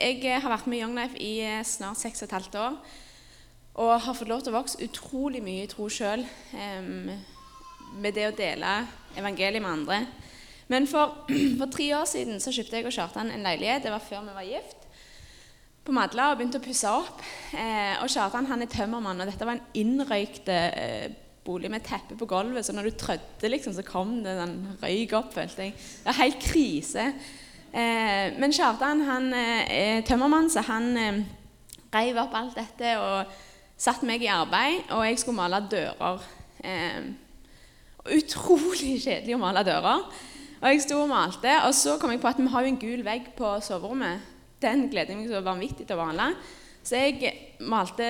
Jeg har vært med Young Life i eh, snart seks og et halvt år. Og har fått lov til å vokse utrolig mye i tro sjøl med det å dele evangeliet med andre. Men for, for, tre år siden så kjøpte jeg og Kjartan en leilighet. Det var før vi var gift. På Madla og begynte å pusse opp. Eh, og Kjartan han er tømmermann, og dette var en innrøykt eh, bolig med teppe på gulvet. Så når du trødde, liksom, så kom det den røyk opp, følte jeg. Det var helt krise. Eh, men Kjartan han eh, er tømmermann, så han eh, reiv opp alt dette og satte meg i arbeid. Og jeg skulle male dører. Eh, utrolig kjedelig å male dører. Og jeg sto og malte, og så kom jeg på at vi har jo en gul vegg på soverommet. Den gleder jeg meg så vanvittig til å male. Så jeg malte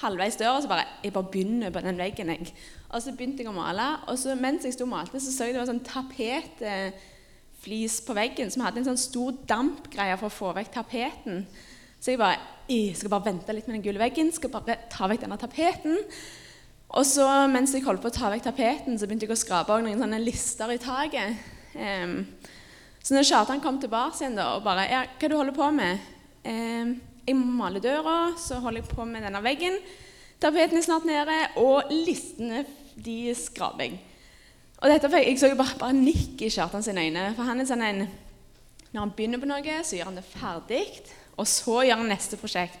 halvveis døra, og så bare Jeg bare begynner på den veggen, jeg. Og så begynte jeg å male, og så mens jeg sto og malte, så så jeg det var sånn tapetflis på veggen som hadde en sånn stor dampgreie for å få vekk tapeten. Så jeg bare jeg skal bare vente litt med den gule veggen, skal bare ta vekk denne tapeten. Og så mens jeg holdt på å ta vekk tapeten, så begynte jeg å skrape noen sånne lister i taket. Um, så når Kjartan kom tilbake igjen da, og bare ja, 'Hva du holder på med?' Um, 'Jeg maler døra, så holder jeg på med denne veggen.' Tapeten er snart nede, og listene de skraper jeg. Og dette, Jeg så jo bare, nikk i Kjartan sine øyne. For han er sånn en Når han begynner på noe, så gjør han det ferdig, og så gjør han neste prosjekt.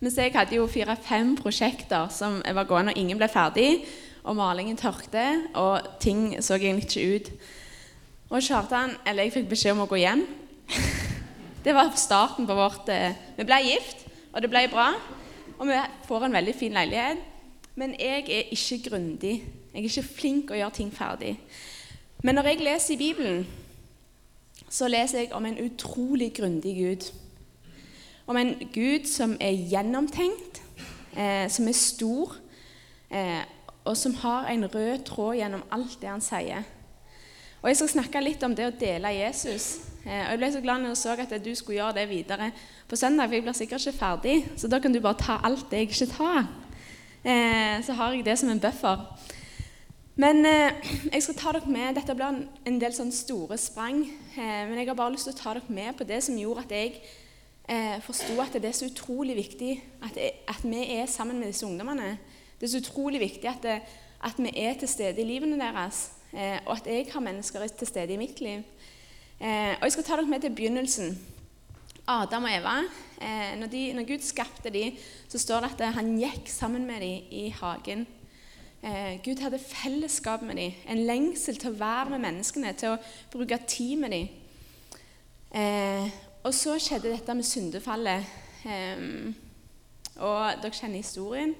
Mens jeg hadde jo fire-fem prosjekter som var gående, og ingen ble ferdig. Og malingen tørkte, og ting så egentlig ikke ut. Og Kjartan, eller jeg fikk beskjed om å gå hjem. Det var starten på vårt eh, Vi ble gift, og det ble bra. Og vi får en veldig fin leilighet. Men jeg er ikke grundig. Jeg er ikke flink å gjøre ting ferdig. Men når jeg leser i Bibelen, så leser jeg om en utrolig grundig Gud. Om en Gud som er gjennomtenkt, eh, som er stor, eh, og som har en rød tråd gjennom alt det han sier. Og Jeg skal snakke litt om det å dele Jesus. Eh, og Jeg ble så glad når jeg så at du skulle gjøre det videre på søndag. For jeg blir sikkert ikke ferdig, så da kan du bare ta alt det jeg ikke tar. Eh, så har jeg det som en buffer. Men eh, jeg skal ta dere med, Dette blir en, del sånn store sprang. men jeg har bare lyst til å ta dere med på det som gjorde at jeg eh, forsto at det er så utrolig viktig at, at, vi er sammen med disse ungdommene. Det er så utrolig viktig at, det, at vi er til stede i livene deres. Eh, og at jeg har mennesker til stede i mitt liv. Eh, og Jeg skal ta dere med til begynnelsen. Adam og Eva. Eh, når, de, når, Gud skapte dem, så står det at han gikk sammen med dem i hagen. Gud hadde fellesskap med dem, en lengsel til å være med menneskene, til å bruke tid med dem. og så skjedde dette med syndefallet. og dere kjenner historien.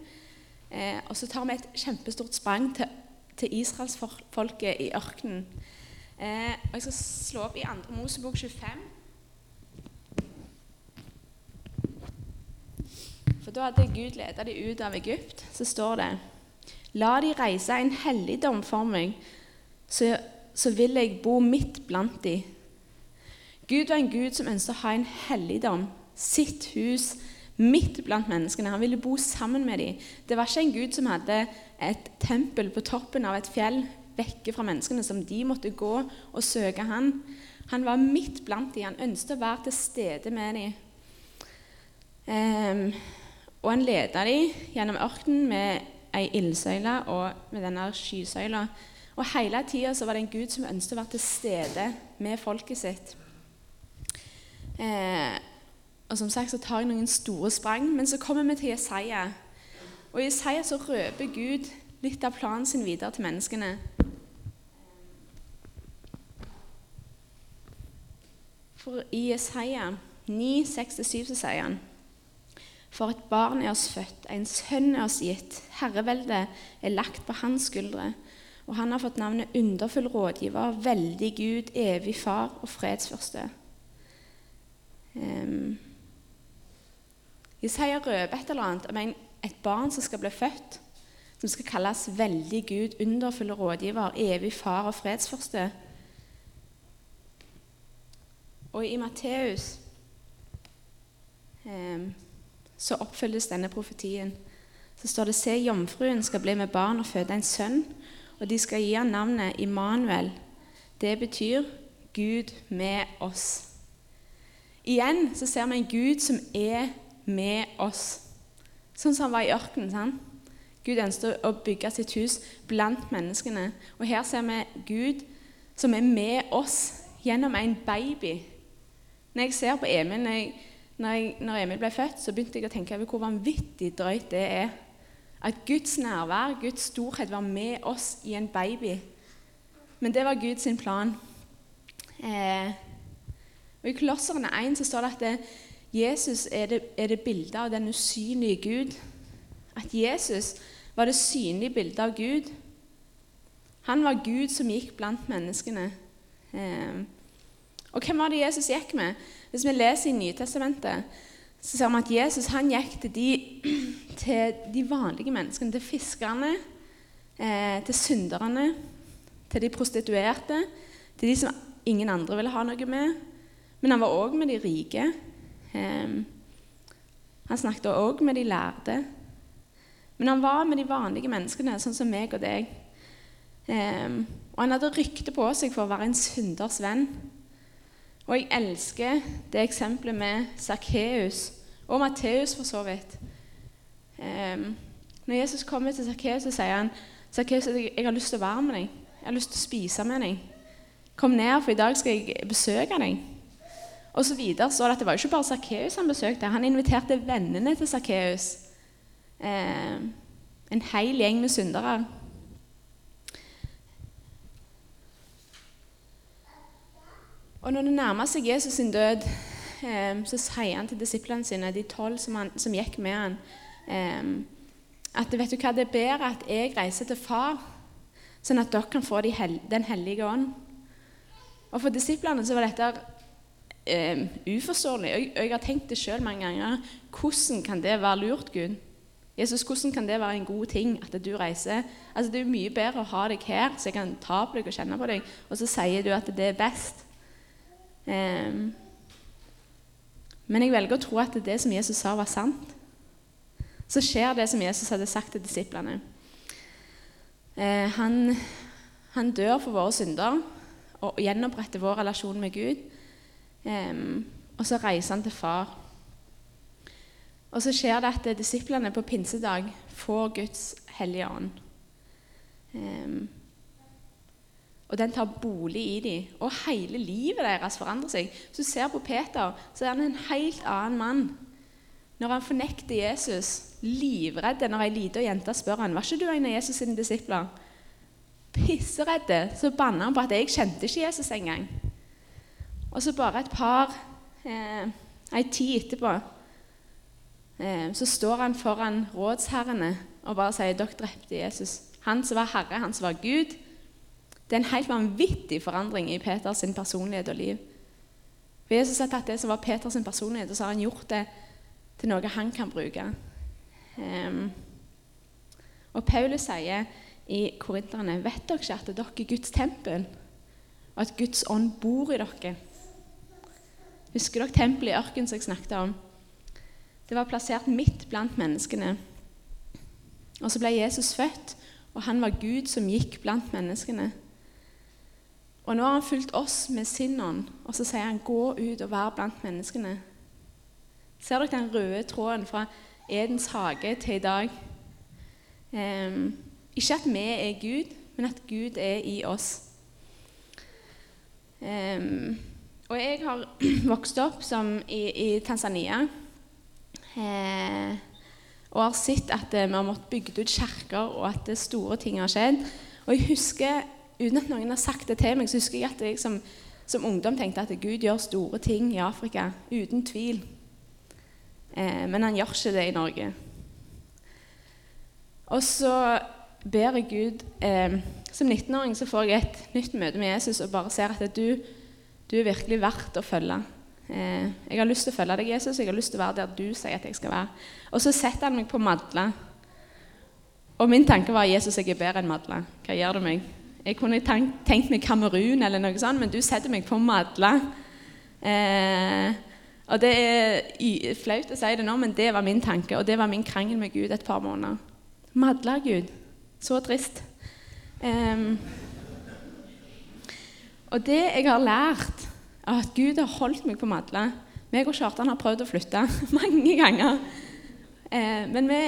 og så tar vi et kjempestort sprang til til israelsfolket i ørkenen. Eh, og Jeg skal slå opp i 2. Mosebok 25. For da hadde Gud ledet dem ut av Egypt. Så står det La de reise en helligdom for meg, så, så vil jeg bo midt blant de. Gud var en Gud som ønsket å ha en helligdom, sitt hus, midt blant menneskene. Han ville bo sammen med dem. Det var ikke en Gud som hadde et tempel på toppen av et fjell vekke fra menneskene, som de måtte gå og søke han. Han var midt blant dem. Han ønsket å være til stede med dem. Um, og han leda dem gjennom ørkenen med ei ildsøyle og med denne skysøyla. Og hele tida var det en Gud som ønsket å være til stede med folket sitt. Eh, og som sagt så tar jeg noen store sprang, men så kommer vi til Jesaja. Og I Jesaja så røper Gud litt av planen sin videre til menneskene. For i Jesaja 9, 6-7 så sier han For et barn er oss født, en sønn er oss gitt. Herreveldet er lagt på hans skuldre. Og han har fått navnet Underfull rådgiver, veldig Gud, evig far og fredsførste. Um, Jesaja røper et eller annet om et barn som skal bli født, som skal kalles veldig Gud, underfull rådgiver, evig far og fredsførste. Og i Matteus eh, så oppfylles denne profetien. Så står det Se, jomfruen skal bli med barn og føde en sønn, og de skal gi ham navnet Immanuel. Det betyr Gud med oss. Igjen så ser vi en Gud som er med oss. Sånn som han var i ørkenen. sant? Gud ønsket å bygge sitt hus blant menneskene. Og her ser vi Gud som er med oss gjennom en baby. Når jeg ser på Emil når, jeg, når, jeg, når Emil ble født, så begynte jeg å tenke over hvor vanvittig drøyt det er. At Guds nærvær, Guds storhet, var med oss i en baby. Men det var Guds plan. Eh, og I Kolosserne 1 så står det at det, Jesus er det, er det bildet av den usynlige Gud. At Jesus var det synlige bildet av Gud. Han var Gud som gikk blant menneskene. Eh, og hvem var det Jesus gikk med? Hvis vi leser i Nytestamentet, så ser vi at Jesus han gikk til de, til de vanlige menneskene, til fiskerne, eh, til synderne, til de prostituerte, til de som ingen andre ville ha noe med. Men han var òg med de rike. Eh, han snakket òg med de lærde. Men han var med de vanlige menneskene, sånn som meg og deg. Eh, og han hadde rykte på seg for å være en synders venn. Og jeg elsker det eksempelet med Sakkeus, og Matteus for så vidt. Um, når Jesus kommer til Sakkeus, sier han Sakkeus, jeg har lyst til å være med deg. Jeg har lyst til å spise med deg. Kom ned, for i dag skal jeg besøke deg. Og så videre så det at det var ikke bare Sakkeus han besøkte. Han inviterte vennene til Sakkeus. Um, en hel gjeng med syndere. Og når det nærmer seg Jesus sin død, eh, så sier han til disiplene sine, de tolv som, som, gikk med han, eh, at vet du hva, det er bedre at jeg reiser til far, sånn at dere kan få de hel Den hellige ånd. Og For disiplene så var dette eh, uforståelig. Og jeg, jeg, har tenkt det sjøl mange ganger. Hvordan kan det være lurt, Gud? Jesus, hvordan kan det være en god ting at du reiser? Altså, Det er jo mye bedre å ha deg her, så jeg kan ta på deg og kjenne på deg, og så sier du at det er best. Um, men jeg velger å tro at det som Jesus sa, var sant. Så skjer det som Jesus hadde sagt til disiplene. Uh, han, han, dør for våre synder og gjenoppretter vår relasjon med Gud. Um, og så reiser han til far. Og så skjer det at disiplene på pinsedag får Guds hellige ånd. Og den tar bolig i dem. Og hele livet deres forandrer seg. Hvis du ser på Peter, så er han en helt annen mann. Når han fornekter Jesus, livredd når ei lita jente spør han, var ikke du en av Jesus' sine disipler? Pisseredde, så banner han på at jeg kjente ikke Jesus engang. Og så bare et par eh, Ei tid etterpå eh, så står han foran rådsherrene og bare sier dere drepte Jesus. Han som var herre, han som var Gud. Det er en helt vanvittig forandring i Peters personlighet og liv. For Jesus har tatt det som var Peters personlighet, og så har han gjort det til noe han kan bruke. Um, og Paulus sier i Korinterne vet dere ikke at dere er Guds tempel, og at Guds ånd bor i dere? Husker dere tempelet i ørkenen som jeg snakket om? Det var plassert midt blant menneskene. Og så ble Jesus født, og han var Gud som gikk blant menneskene. Og nå har han fulgt oss med sin ånd, og så sier han 'gå ut og vær blant menneskene'. Ser dere den røde tråden fra Edens hage til i dag? Um, ikke at vi er Gud, men at Gud er i oss. Um, og jeg har vokst opp i, i Tanzania. Eh, og har sett at vi har måttet bygge ut kirker, og at store ting har skjedd. Og jeg husker uten at noen har sagt det til meg, så husker jeg at jeg som, som ungdom tenkte at Gud gjør store ting i Afrika. Uten tvil. Eh, men han gjør ikke det i Norge. Og så ber jeg Gud eh, Som 19-åring så får jeg et nytt møte med Jesus og bare ser at du, du er virkelig verdt å følge. Eh, jeg har lyst til å følge deg, Jesus. Jeg har lyst til å være der du sier at jeg skal være. Og så setter han meg på Madla. Og min tanke var Jesus, jeg er bedre enn Madla. Hva gjør du meg? Jeg kunne tenkt meg Kamerun eller noe sånt, men du setter meg på Madla. Eh, og Det er flaut å si det nå, men det var min tanke, og det var min krangel med Gud et par måneder. Madla, Gud. Så trist. Eh, og det jeg har lært av at Gud har holdt meg på Madla meg og Kjartan har prøvd å flytte mange ganger. Eh, men vi,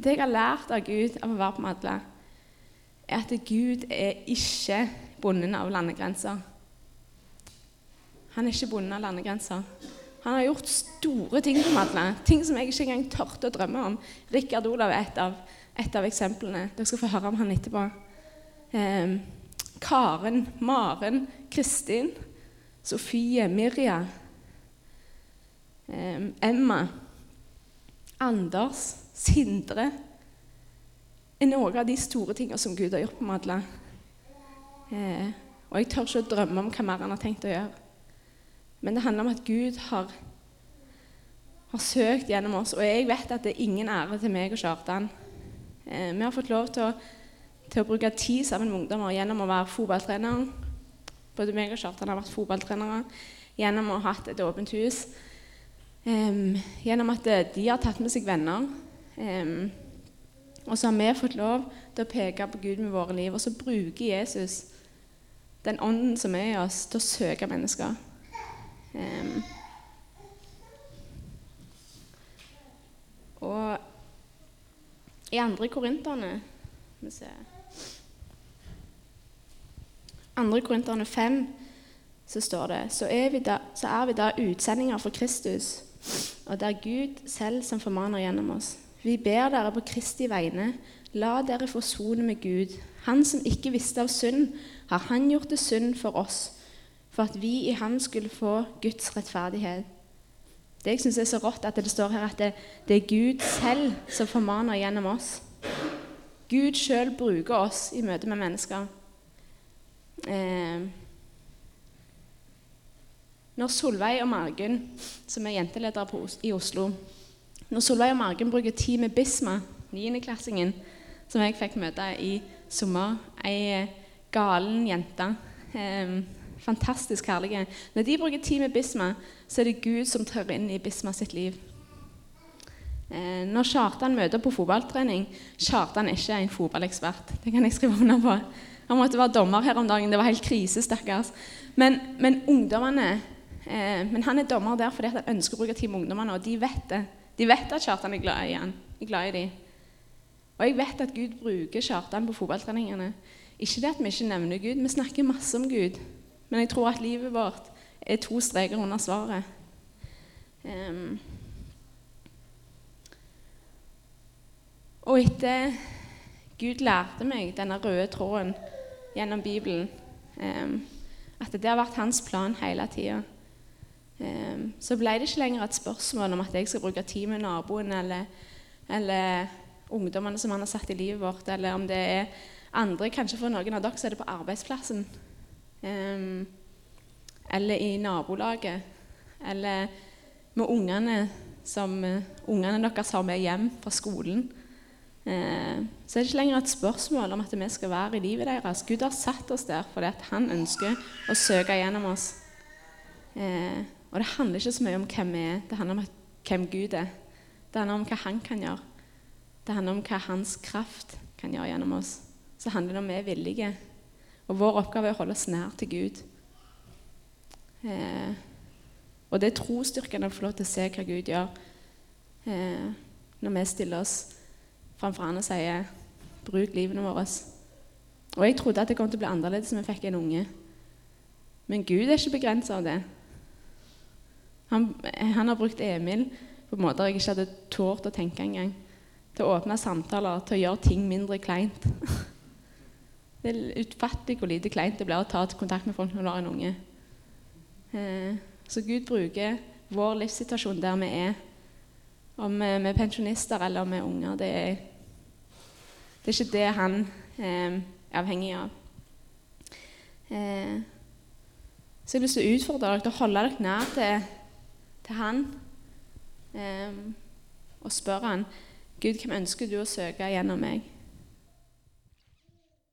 det jeg har lært av Gud av å være på Madla, er at Gud er ikke bundet av landegrenser. Han er ikke bundet av landegrenser. Han har gjort store ting for Madla, ting som jeg ikke engang tørte å drømme om. Rikard Olav er et av, et av eksemplene. Dere skal få høre om han etterpå. Eh, Karen, Maren, Kristin, Sofie, Mirja, eh, Emma, Anders, Sindre er noen av de store tingene som Gud har gjort på Madla. Eh, og jeg tør ikke å drømme om hva mer han har tenkt å gjøre. Men det handler om at Gud har, har søkt gjennom oss. Og jeg vet at det er ingen ære til meg og Kjartan. Eh, vi har fått lov til å, til å, bruke tid sammen med ungdommer gjennom å være fotballtrener. Både meg og Kjartan har vært fotballtrenere. Gjennom å ha hatt et åpent hus. Eh, gjennom at de har tatt med seg venner. Um, og så har vi fått lov til å peke på Gud med våre liv. Og så bruker Jesus den ånden som er i oss, til å søke mennesker. Um, og i andre korinterne vi ser, Andre korinterne 5 så står det så er, da, så er vi da utsendinger for Kristus, og det er Gud selv som formaner gjennom oss. Vi ber dere på Kristi vegne, la dere forsone med Gud. Han som ikke visste av synd, har han gjort det synd for oss, for at vi i ham skulle få Guds rettferdighet. Det jeg synes er så rått, at det står her at det, det er Gud selv som formaner gjennom oss. Gud sjøl bruker oss i møte med mennesker. Eh, når Solveig og Margunn, som er jenteledere i Oslo, når Solveig og Margen bruker tid med Bisma, niendeklassingen, som jeg fikk møte i sommer, ei eh, galen jente eh, Fantastisk herlige. Når de bruker tid med Bisma, så er det Gud som trør inn i Bisma sitt liv. Eh, når Kjartan møter på fotballtrening Kjartan er ikke en fotballekspert. Det kan jeg skrive under på. Han måtte være dommer her om dagen. Det var helt krise, stakkars. Men, men ungdommene eh, Men han er dommer der fordi han ønsker å bruke tid med ungdommene, og de vet det. De vet at Kjartan er glad i han, er glad i dem. Og jeg vet at Gud bruker Kjartan på fotballtreningene. Ikke det at vi ikke nevner Gud, vi snakker masse om Gud. Men jeg tror at livet vårt er to streker under svaret. Um, og etter Gud lærte meg denne røde tråden gjennom Bibelen, um, at det har vært hans plan hele tida så ble det ikke lenger et spørsmål om at jeg skal bruke tid med naboen eller, eller ungdommene som han har satt i livet vårt, eller om det er andre, kanskje for noen av dere så er det på arbeidsplassen. Um, eller i nabolaget. Eller med ungene som ungene deres har med hjem fra skolen. Uh, så er det ikke lenger et spørsmål om at vi skal være i livet deres. Gud har satt oss der fordi han ønsker å søke gjennom oss. Og det handler ikke så mye om hvem vi er, det handler om hvem Gud er. Det handler om hva han kan gjøre. Det handler om hva hans kraft kan gjøre gjennom oss. Så handler det om vi er villige. Og vår oppgave er å holde oss nær til Gud. Eh, og det er trosstyrken å få lov til å se hva Gud gjør eh, når vi stiller oss framfor han og sier 'bruk livene våre'. Og jeg trodde at det kom til å bli annerledes når vi fikk en unge. Men Gud er ikke begrensa av det. Han, han, har brukt Emil på måter jeg ikke hadde tort å tenke engang. Til å åpne samtaler, til å gjøre ting mindre kleint. Det er utfattelig hvor lite kleint det blir å ta til kontakt med folk når du har en unge. Eh, så Gud bruker vår livssituasjon der vi er, om vi er pensjonister eller om vi er unger. Det er, det er ikke det han eh, er avhengig av. Eh, så jeg har lyst til å utfordre dere til å holde dere nær til til han um, og spør han Gud, hvem ønsker du å søke gjennom meg?